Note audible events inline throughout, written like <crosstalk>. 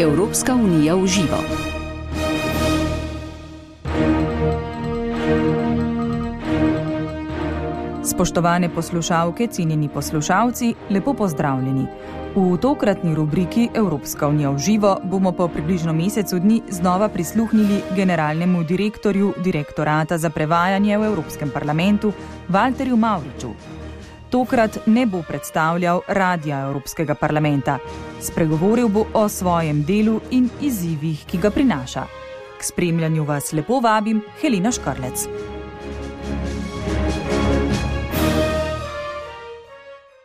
Evropska unija v živo. Spoštovane poslušalke, cenjeni poslušalci, lepo pozdravljeni. V tokratni rubriki Evropska unija v živo bomo po približno mesecu dni znova prisluhnili generalnemu direktorju direktorata za prevajanje v Evropskem parlamentu Walterju Mauriču. Tokrat ne bo predstavljal radija Evropskega parlamenta. Spregovoril bo o svojem delu in izzivih, ki ga prinaša. K spremljanju vas lepo vabim Helena Škrlec.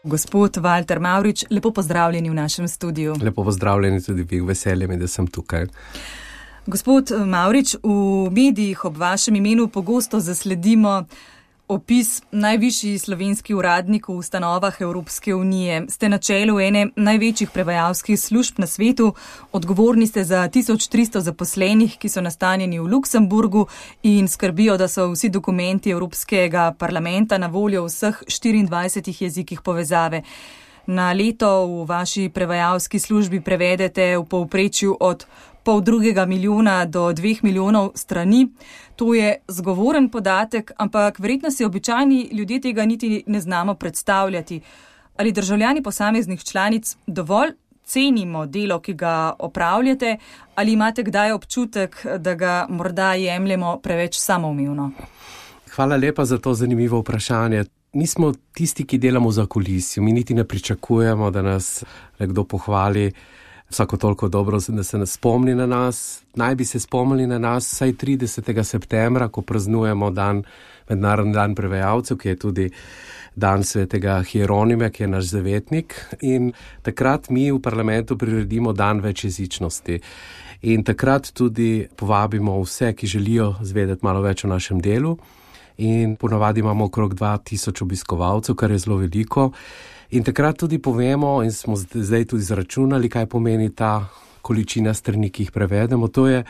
Gospod Walter Maurič, lepo pozdravljeni v našem studiu. Lepo pozdravljeni tudi vi, veselje mi, da sem tukaj. Gospod Maurič, v medijih ob vašem imenu pogosto zasledimo opis najvišji slovenski uradnik v ustanovah Evropske unije. Ste na čelu ene največjih prevajalskih služb na svetu, odgovorni ste za 1300 zaposlenih, ki so nastanjeni v Luksemburgu in skrbijo, da so vsi dokumenti Evropskega parlamenta na voljo v vseh 24 jezikih povezave. Na leto v vaši prevajalski službi prevedete v povprečju od pol drugega milijona do dveh milijonov strani. To je zgovoren podatek, ampak verjetno si običajni ljudje tega niti ne znamo predstavljati. Ali državljani posameznih članic dovolj cenimo delo, ki ga opravljate, ali imate kdaj občutek, da ga morda jemljemo preveč samoumevno? Hvala lepa za to zanimivo vprašanje. Mi smo tisti, ki delamo za kulisijo, mi niti ne pričakujemo, da nas nekdo pohvali vsako toliko dobro, da se nas spomni na nas. Naj bi se spomnili na nas vsaj 30. septembra, ko praznujemo dan, mednarodni dan prevajalcev, ki je tudi dan svetega Hieronime, ki je naš zavetnik. In takrat mi v parlamentu priredimo dan večjezičnosti. In takrat tudi povabimo vse, ki želijo zvedeti malo več o našem delu. In ponavadi imamo okrog 2000 obiskovalcev, kar je zelo veliko. In takrat tudi povemo, in smo zdaj tudi izračunali, kaj pomeni ta količina strani, ki jih prevedemo. To je,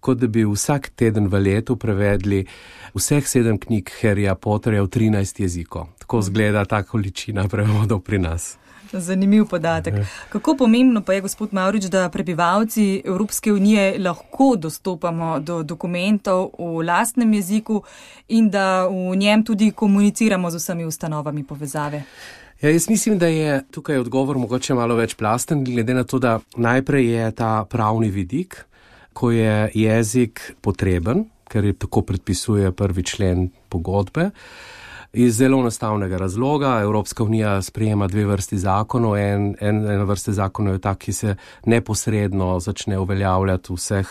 kot da bi vsak teden v letu prevedli vseh sedem knjig Harryja Potterja v 13 jezikov. Tako zgleda ta količina prevodov pri nas. Zanimiv podatek. Kako pomembno pa je, gospod Maurič, da prebivalci Evropske unije lahko dostopamo do dokumentov v lastnem jeziku in da v njem tudi komuniciramo z vsemi ustanovami povezave? Ja, jaz mislim, da je tukaj odgovor mogoče malo več plasten, glede na to, da najprej je ta pravni vidik, ko je jezik potreben, ker je tako predpisuje prvi člen pogodbe. Iz zelo enostavnega razloga Evropska unija sprejema dve vrsti zakonov. En, en, ena vrsta zakonov je ta, ki se neposredno začne uveljavljati v vseh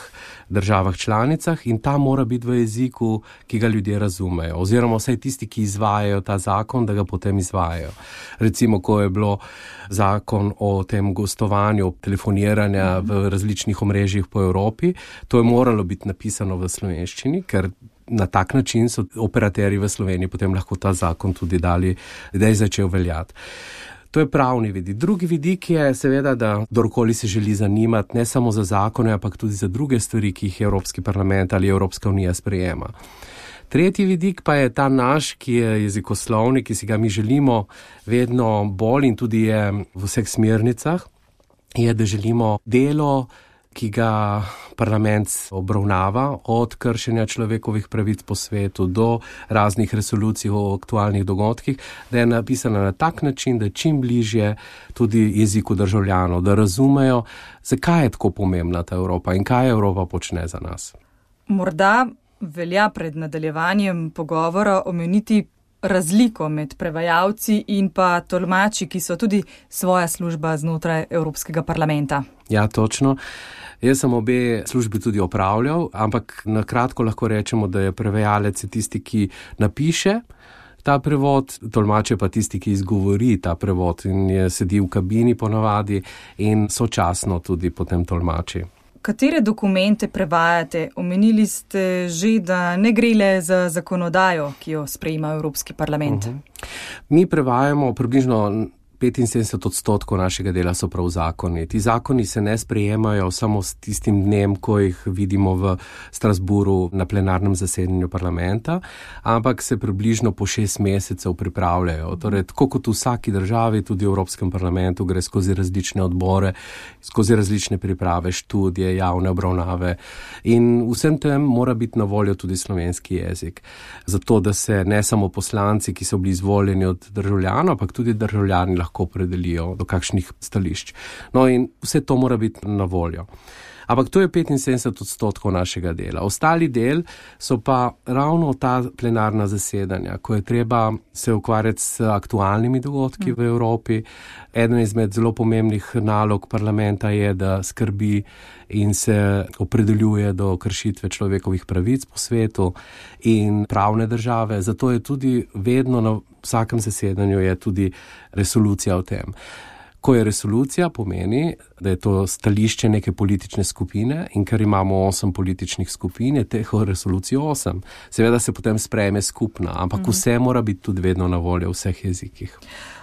državah članicah in ta mora biti v jeziku, ki ga ljudje razumejo. Oziroma vsaj tisti, ki izvajajo ta zakon, da ga potem izvajajo. Recimo, ko je bilo zakon o tem gostovanju, telefoniranja v različnih omrežjih po Evropi, to je moralo biti napisano v slovenščini, ker na tak način so operaterji v Sloveniji potem lahko ta zakon tudi dali, da je začel veljati. To je pravni vidik. Drugi vidik je seveda, da kdorkoli se želi zanimati ne samo za zakone, ampak tudi za druge stvari, ki jih Evropski parlament ali Evropska unija sprejema. Tretji vidik pa je ta naš, ki je jezikoslovni, ki si ga mi želimo vedno bolj in tudi je v vseh smernicah, je, da želimo delo ki ga parlament obravnava, od kršenja človekovih pravic po svetu do raznih resolucij o aktualnih dogodkih, da je napisana na tak način, da je čim bližje tudi jeziku državljanov, da razumejo, zakaj je tako pomembna ta Evropa in kaj Evropa počne za nas. Morda velja pred nadaljevanjem pogovora omeniti razliko med prevajalci in pa tolmači, ki so tudi svoja služba znotraj Evropskega parlamenta. Ja, točno. Jaz sem obe službi tudi opravljal, ampak na kratko lahko rečemo, da je prevajalec tisti, ki napiše ta prevod, tolmače pa tisti, ki izgovori ta prevod in je sedi v kabini ponavadi in sočasno tudi potem tolmači. Katere dokumente prevajate? Omenili ste že, da ne gre le za zakonodajo, ki jo sprejema Evropski parlament. Uh -huh. Mi prevajamo približno 75 odstotkov našega dela so prav zakoni. Ti zakoni se ne sprejemajo samo s tistim dnem, ko jih vidimo v Strasburu na plenarnem zasedanju parlamenta, ampak se približno po šest mesecev pripravljajo. Torej, tako kot v vsaki državi, tudi v Evropskem parlamentu, gre skozi različne odbore, skozi različne priprave, študije, javne obravnave in vsem tem mora biti na voljo tudi slovenski jezik. Zato, da se ne samo poslanci, ki so bili izvoljeni od državljanov, ampak tudi državljani lahko opredelijo do kakšnih stališč. No in vse to mora biti na voljo. Ampak to je 75 odstotkov našega dela. Ostali del so pa ravno ta plenarna zasedanja, ko je treba se ukvarjati s aktualnimi dogodki v Evropi. Eden izmed zelo pomembnih nalog parlamenta je, da skrbi in se opredeljuje do kršitve človekovih pravic po svetu in pravne države. Zato je tudi vedno na vsakem zasedanju tudi resolucija o tem. Ko je resolucija, pomeni, da je to stališče neke politične skupine in ker imamo osem političnih skupin, je teh resolucij osem. Seveda se potem sprejme skupna, ampak mhm. vse mora biti tudi vedno na voljo v vseh jezikih.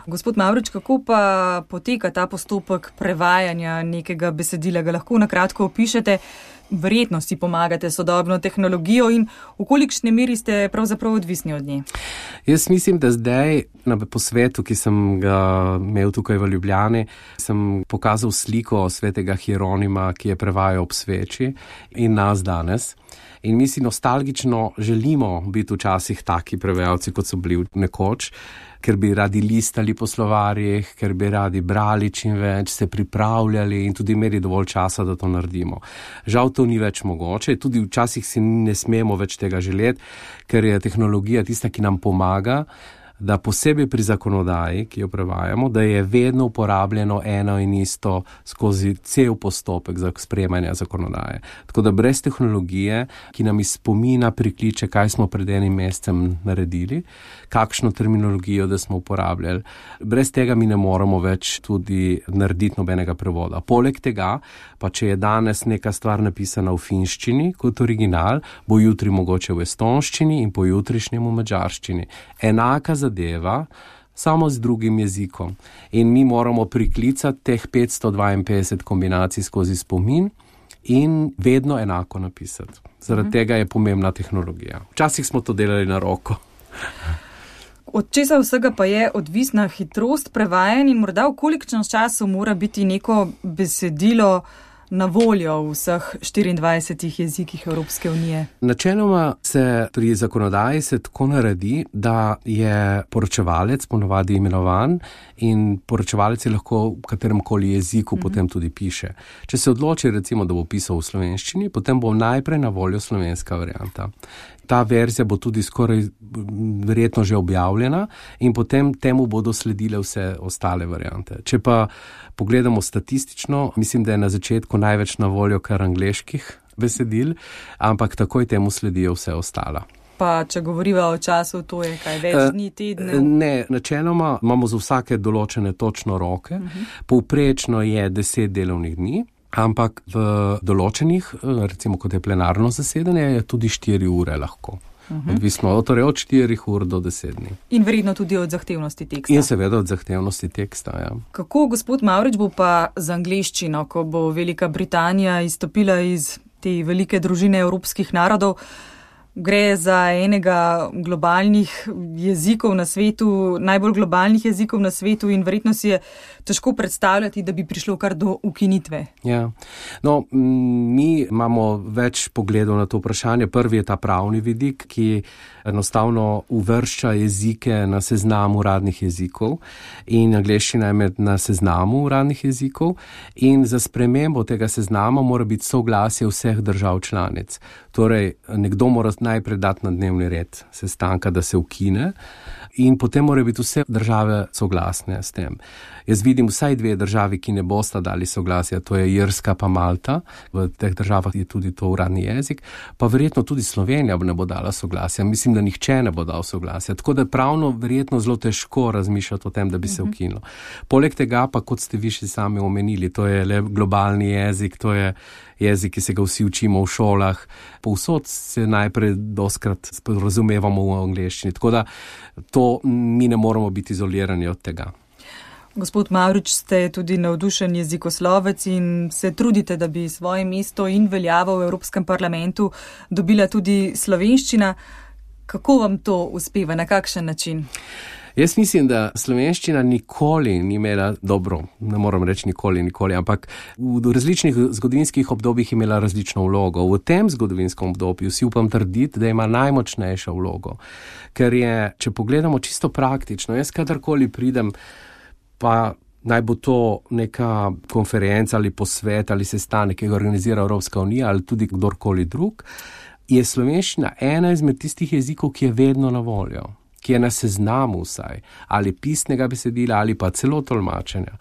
Gospod Mavrič, kako pa poteka ta postopek prevajanja nekega besedila? Ga lahko na kratko opišete? Verjetno si pomagate sodobno tehnologijo in v kolikšni meri ste pravzaprav odvisni od nje? Jaz mislim, da zdaj na posvetu, ki sem ga imel tukaj v Ljubljani, sem pokazal sliko svetega Hieronima, ki je prevajal ob sveči in nas danes. In mi si nostalgično želimo biti včasih taki prevajalci, kot so bili nekoč ker bi radi listali po slovarjih, ker bi radi brali čim več, se pripravljali in tudi imeli dovolj časa, da to naredimo. Žal to ni več mogoče, tudi včasih si ne smemo več tega želeti, ker je tehnologija tista, ki nam pomaga da posebej pri zakonodaji, ki jo prevajamo, da je vedno uporabljeno eno in isto skozi cel postopek za sprejemanje zakonodaje. Tako da brez tehnologije, ki nam iz spomina prikliče, kaj smo pred enim mesecem naredili, kakšno terminologijo, da smo uporabljali, brez tega mi ne moremo več tudi narediti nobenega prevoda. Poleg tega, pa če je danes neka stvar napisana v finščini kot original, bo jutri mogoče v estonščini in pojutrišnjem v mačarščini. Enaka za zadeva, samo z drugim jezikom. In mi moramo priklicati teh 552 kombinacij skozi spomin in vedno enako napisati. Zaradi mhm. tega je pomembna tehnologija. Včasih smo to delali na roko. Od česa vsega pa je odvisna hitrost prevajanja in morda v kolikšnem času mora biti neko besedilo na voljo v vseh 24 jezikih Evropske unije? Načeloma se pri zakonodaji se tako naredi, da je poročevalec ponovadi imenovan in poročevalec je lahko v katerem koli jeziku mm -hmm. potem tudi piše. Če se odloči, recimo, da bo pisal v slovenščini, potem bo najprej na voljo slovenska varianta ta verzija bo tudi skoraj verjetno že objavljena in potem temu bodo sledile vse ostale variante. Če pa pogledamo statistično, mislim, da je na začetku največ na voljo kar angliških besedil, ampak takoj temu sledijo vse ostala. Pa, če govorimo o času, to je kaj več eh, dni, tedne? Ne, načeloma imamo za vsake določene točno roke. Uh mhm. -huh. Povprečno je 10 delovnih dni. Ampak v določenih, recimo kot je plenarno zasedanje, je tudi 4 ure lahko. Uhum. Odvisno torej od 4 ur do 10 dni. In verjetno tudi od zahtevnosti teksta. In seveda od zahtevnosti teksta. Ja. Kako gospod Maurič bo pa z angliščino, ko bo Velika Britanija izstopila iz te velike družine evropskih narodov? Gre za enega globalnih jezikov na svetu, najbolj globalnih jezikov na svetu in verjetno si je težko predstavljati, da bi prišlo kar do ukinitve. Ja. No, mi imamo več pogledov na to vprašanje. Prvi je ta pravni vidik, ki enostavno uvršča jezike na seznam uradnih jezikov in angliščina je med na seznamu uradnih jezikov in za spremembo tega seznama mora biti soglasje vseh držav članic. Torej, nekdo mora najprej dati na dnevni red sestanka, da se ukine in potem morajo biti vse države soglasne s tem. Jaz vidim vsaj dve državi, ki ne bosta dali soglasja, to je Irska pa Malta, v teh državah je tudi to uradni jezik, pa verjetno tudi Slovenija ne bo dala soglasja. Mislim, da nihče ne bo dal soglasja. Tako da pravno verjetno zelo težko razmišljati o tem, da bi se mhm. ukinilo. Poleg tega pa, kot ste vi še sami omenili, to je le globalni jezik, to je jezik, ki se ga vsi učimo v šolah. Povsod se najprej doskrat razumevamo v angleščini. Tako da to mi ne moramo biti izolirani od tega. Gospod Maurič, ste tudi navdušen jezikoslovec in se trudite, da bi svoje mesto in veljavo v Evropskem parlamentu dobila tudi slovenščina. Kako vam to uspeva, na kakšen način? Jaz mislim, da slovenščina nikoli ni imela dobro, ne moram reči nikoli, nikoli, ampak v različnih zgodovinskih obdobjih imela različno vlogo. V tem zgodovinskem obdobju si upam trditi, da ima najmočnejšo vlogo. Ker je, če pogledamo čisto praktično, jaz kadarkoli pridem, pa naj bo to neka konferenca ali posvet ali sestanek, ki ga organizira Evropska unija ali tudi kdorkoli drug, je slovenščina ena izmed tistih jezikov, ki je vedno na voljo ki je na seznamu vsaj, ali pisnega besedila, ali pa celo tolmačenja.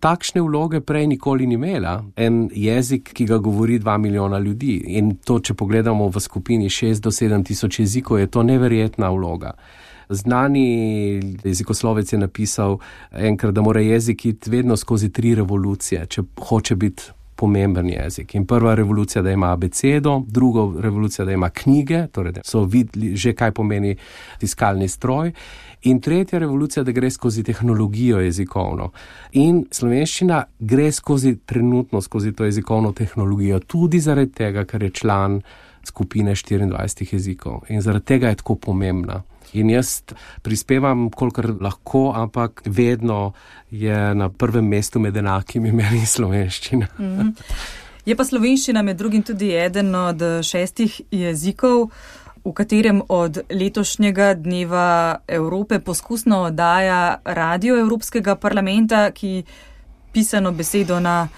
Takšne vloge prej nikoli ni imela. En jezik, ki ga govori dva milijona ljudi in to, če pogledamo v skupini 6 do 7 tisoč jezikov, je to neverjetna vloga. Znani jezikoslovec je napisal enkrat, da mora jezik iti vedno skozi tri revolucije, če hoče biti pomemben jezik. In prva revolucija, da ima besedo, druga revolucija, da ima knjige, torej da so videli že, kaj pomeni tiskalni stroj. In tretja revolucija, da gre skozi tehnologijo jezikovno. In slovenščina gre skozi trenutno skozi to jezikovno tehnologijo, tudi zaradi tega, ker je član skupine 24 jezikov. In zaradi tega je tako pomembna. In jaz prispevam, kolikor lahko, ampak vedno je na prvem mestu med enakimi <laughs> meni slovenščina. Mm -hmm. Je pa slovenščina med drugim tudi eden od šestih jezikov, v katerem od letošnjega dneva Evrope poskusno oddaja radio Evropskega parlamenta, ki pisano besedo na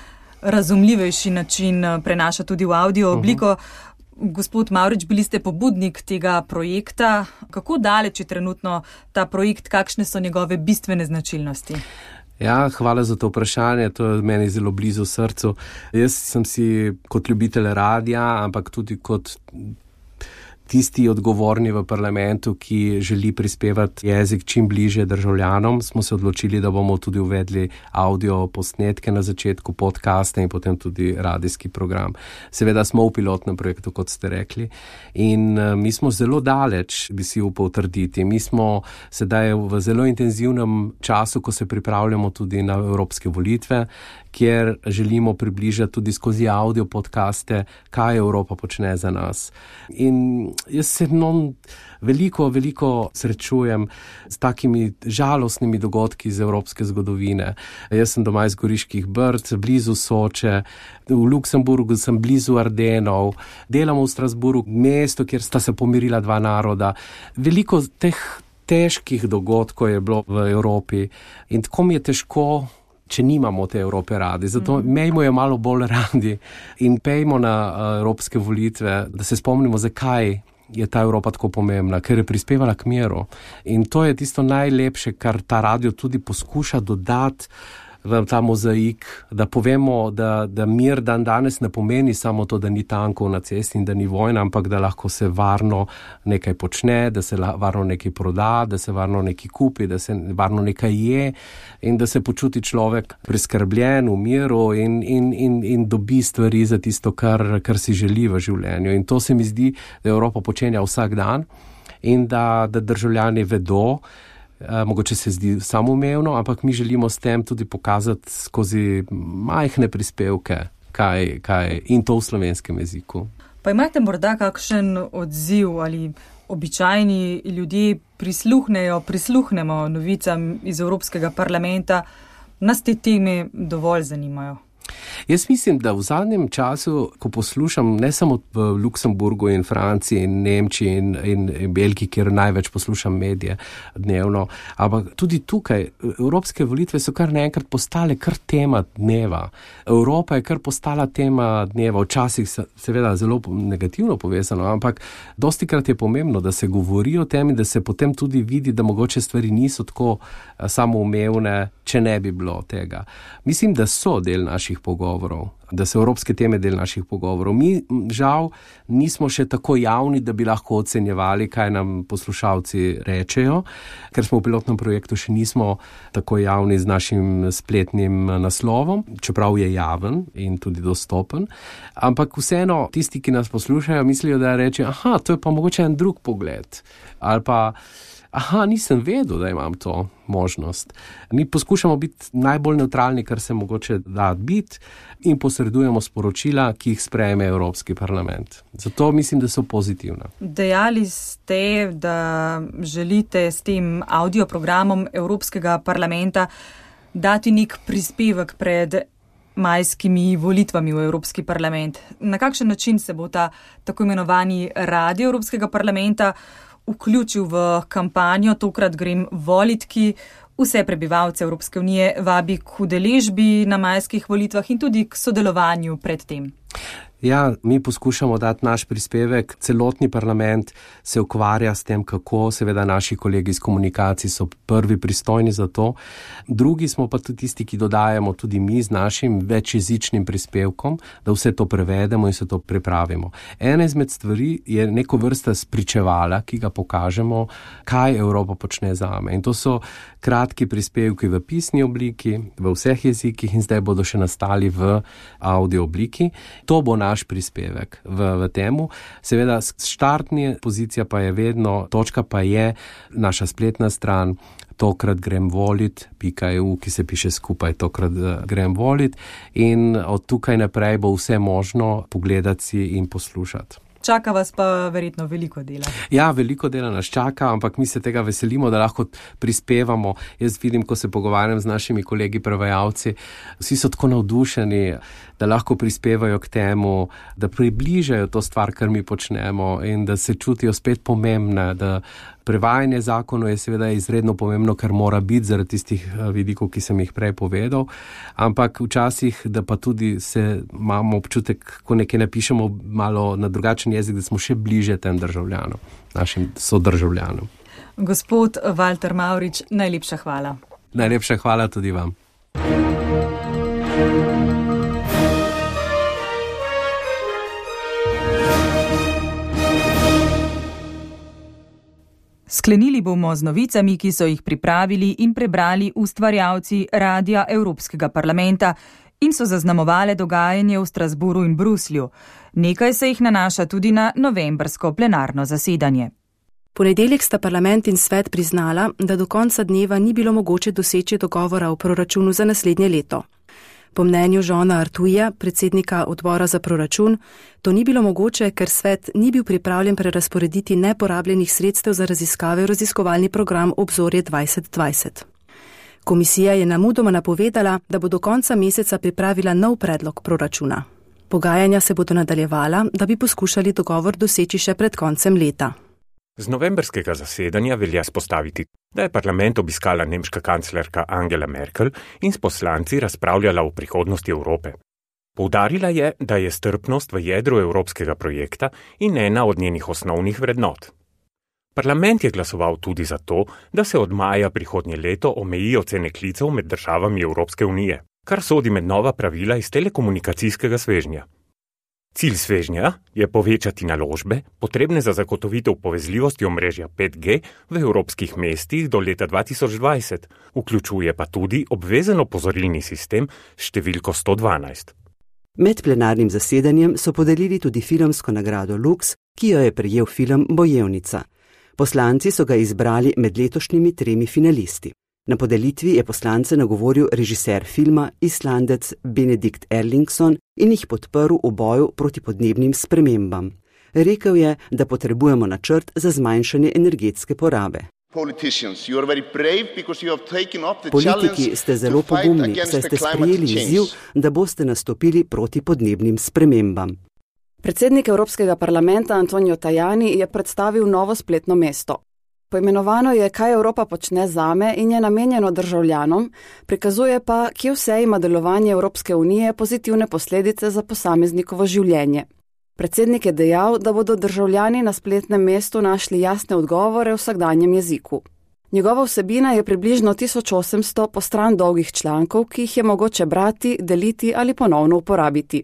razumljivejši način prenaša tudi v audio obliko. Uh mhm. -huh. Gospod Maurič, bili ste pobudnik tega projekta. Kako daleč je trenutno ta projekt, kakšne so njegove bistvene značilnosti? Ja, hvala za to vprašanje, to je meni zelo blizu srcu. Jaz sem si kot ljubitelj radia, ampak tudi kot tisti odgovorni v parlamentu, ki želi prispevati jezik čim bliže državljanom, smo se odločili, da bomo tudi uvedli audio posnetke na začetku podcaste in potem tudi radijski program. Seveda smo v pilotnem projektu, kot ste rekli, in uh, mi smo zelo daleč, bi si upal trditi. Mi smo sedaj v zelo intenzivnem času, ko se pripravljamo tudi na evropske volitve kjer želimo približati tudi skozi audio podkaste, kaj Evropa počne za nas. In jaz se no, veliko, veliko srečujem s takimi žalostnimi dogodki iz evropske zgodovine. Jaz sem doma iz Goriških brd, blizu Soče, v Luksemburgu sem blizu Ardenov, delam v Strasburu, mesto, kjer sta se pomirila dva naroda. Veliko teh težkih dogodkov je bilo v Evropi in tako mi je težko če nimamo te Evrope radi. Zato mm. mejmo jo malo bolj radi in pejmo na uh, evropske volitve, da se spomnimo, zakaj je ta Evropa tako pomembna, ker je prispevala k miru. In to je tisto najlepše, kar ta radio tudi poskuša dodati ta mozaik, da povemo, da, da mir dan danes ne pomeni samo to, da ni tankov na cesti in da ni vojna, ampak da lahko se varno nekaj počne, da se varno nekaj proda, da se varno nekaj kupi, da se varno nekaj je in da se počuti človek preskrbljen v miru in, in, in, in dobi stvari za tisto, kar, kar si želi v življenju. In to se mi zdi, da Evropa počenja vsak dan in da, da državljani vedo, mogoče se zdi samoumevno, ampak mi želimo s tem tudi pokazati skozi majhne prispevke, kaj, kaj in to v slovenskem jeziku. Pa imate morda kakšen odziv ali običajni ljudje prisluhnejo, prisluhnemo novicam iz Evropskega parlamenta, nas te teme dovolj zanimajo? Jaz mislim, da v zadnjem času, ko poslušam ne samo v Luksemburgu in Franciji in Nemčiji in, in, in Belgiji, kjer največ poslušam medije dnevno, ampak tudi tukaj, evropske volitve so kar naenkrat postale kar tema dneva. Evropa je kar postala tema dneva, včasih seveda zelo negativno povezano, ampak dosti krat je pomembno, da se govori o tem in da se potem tudi vidi, da mogoče stvari niso tako samoumevne, če ne bi bilo tega. Mislim, da so del naših pogovorov. ugovorov da so evropske teme del naših pogovorov. Mi, žal, nismo še tako javni, da bi lahko ocenjevali, kaj nam poslušalci rečejo, ker smo v pilotnem projektu še nismo tako javni z našim spletnim naslovom, čeprav je javen in tudi dostopen. Ampak vseeno, tisti, ki nas poslušajo, mislijo, da reče, aha, to je pa mogoče en drug pogled. Ali pa aha, nisem vedel, da imam to možnost. Mi poskušamo biti najbolj neutralni, kar se mogoče da biti, in posredujemo sporočila, ki jih sprejme Evropski parlament. Zato mislim, da so pozitivna. Dejali ste, da želite s tem audioprogramom Evropskega parlamenta dati nek prispevek pred. Majskimi volitvami v Evropski parlament. Na kakšen način se bo ta tako imenovani radio Evropskega parlamenta vključil v kampanjo, tokrat grem volitki. Vse prebivalce Evropske unije vabi k udeležbi na majskih volitvah in tudi k sodelovanju predtem. Ja, mi poskušamo dati naš prispevek. Celotni parlament se ukvarja s tem, kako seveda naši kolegi iz komunikacij so prvi pristojni za to. Drugi smo pa tudi tisti, ki dodajemo tudi mi z našim večjezičnim prispevkom, da vse to prevedemo in se to pripravimo. Ena izmed stvari je neko vrsta spričevala, ki ga pokažemo, kaj Evropa počne za me. In to so kratki prispevki v pisni obliki, v vseh jezikih in zdaj bodo še nastali v audio obliki. To bo naš prispevek v, v temu. Seveda, štartni pozicija pa je vedno, točka pa je naša spletna stran. Tokrat grem volit, pika EU, ki se piše skupaj, tokrat uh, grem volit, in od tukaj naprej bo vse možno pogledati in poslušati. Čaka vas pa verjetno veliko dela. Ja, veliko dela nas čaka, ampak mi se tega veselimo, da lahko prispevamo. Jaz vidim, ko se pogovarjam z našimi kolegi prevajalci, vsi so tako navdušeni, da lahko prispevajo k temu, da približajo to stvar, kar mi počnemo in da se čutijo spet pomembne. Prevajanje zakonov je seveda izredno pomembno, ker mora biti zaradi tistih eh, vidikov, ki sem jih prej povedal, ampak včasih, da pa tudi se imamo občutek, ko nekaj napišemo malo na drugačen jezik, da smo še bliže tem državljanom, našim sodržavljanom. Gospod Walter Maurič, najlepša hvala. Najlepša hvala tudi vam. Sklenili bomo z novicami, ki so jih pripravili in prebrali ustvarjalci Radia Evropskega parlamenta in so zaznamovale dogajanje v Strasburu in Bruslju. Nekaj se jih nanaša tudi na novembrsko plenarno zasedanje. Ponedeljek sta parlament in svet priznala, da do konca dneva ni bilo mogoče doseči dogovora o proračunu za naslednje leto. Po mnenju Žona Artuja, predsednika odbora za proračun, to ni bilo mogoče, ker svet ni bil pripravljen prerasporediti neporabljenih sredstev za raziskave v raziskovalni program Obzorje 2020. Komisija je namudoma napovedala, da bo do konca meseca pripravila nov predlog proračuna. Pogajanja se bodo nadaljevala, da bi poskušali dogovor doseči še pred koncem leta. Z novembrskega zasedanja velja spostaviti, da je parlament obiskala nemška kanclerka Angela Merkel in s poslanci razpravljala o prihodnosti Evrope. Poudarila je, da je strpnost v jedru evropskega projekta in ena od njenih osnovnih vrednot. Parlament je glasoval tudi za to, da se od maja prihodnje leto omejijo cene klicev med državami Evropske unije, kar sodi med nova pravila iz telekomunikacijskega svežnja. Cilj svežnja je povečati naložbe, potrebne za zagotovitev povezljivosti omrežja 5G v evropskih mestih do leta 2020, vključuje pa tudi obvezen opozorilni sistem številko 112. Med plenarnim zasedanjem so podelili tudi filmsko nagrado Lux, ki jo je prejel film Bojevnica. Poslanci so ga izbrali med letošnjimi tremi finalisti. Na podelitvi je poslance nagovoril režiser filma Islandec Benedikt Erlingson in jih podprl v boju proti podnebnim spremembam. Rekel je, da potrebujemo načrt za zmanjšanje energetske porabe. Politiki ste zelo pogumni, saj ste sprejeli izziv, da boste nastopili proti podnebnim spremembam. Predsednik Evropskega parlamenta Antonio Tajani je predstavil novo spletno mesto. Poimenovano je, kaj Evropa počne zame in je namenjeno državljanom, prikazuje pa, kje vse ima delovanje Evropske unije pozitivne posledice za posameznikovo življenje. Predsednik je dejal, da bodo državljani na spletnem mestu našli jasne odgovore v vsakdanjem jeziku. Njegova vsebina je približno 1800 postran dolgih člankov, ki jih je mogoče brati, deliti ali ponovno uporabiti.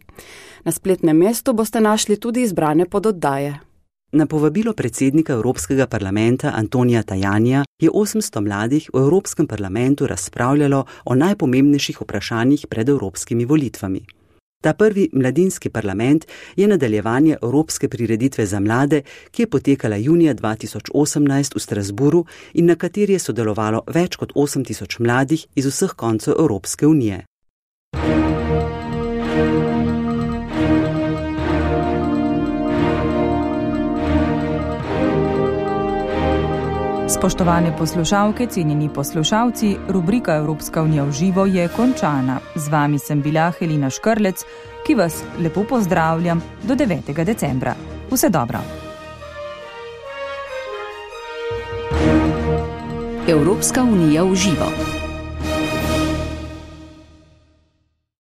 Na spletnem mestu boste našli tudi izbrane pododdaje. Na povabilo predsednika Evropskega parlamenta Antonija Tajanja je 800 mladih v Evropskem parlamentu razpravljalo o najpomembnejših vprašanjih pred evropskimi volitvami. Ta prvi mladinski parlament je nadaljevanje Evropske prireditve za mlade, ki je potekala junija 2018 v Strasburu in na kateri je sodelovalo več kot 8000 mladih iz vseh koncev Evropske unije. Spoštovane poslušalke, cenjeni poslušalci, rubrika Evropska unija v živo je končana. Z vami sem bila Helina Škrlec, ki vas lepo pozdravljam do 9. decembra. Vse dobro. Evropska unija v živo.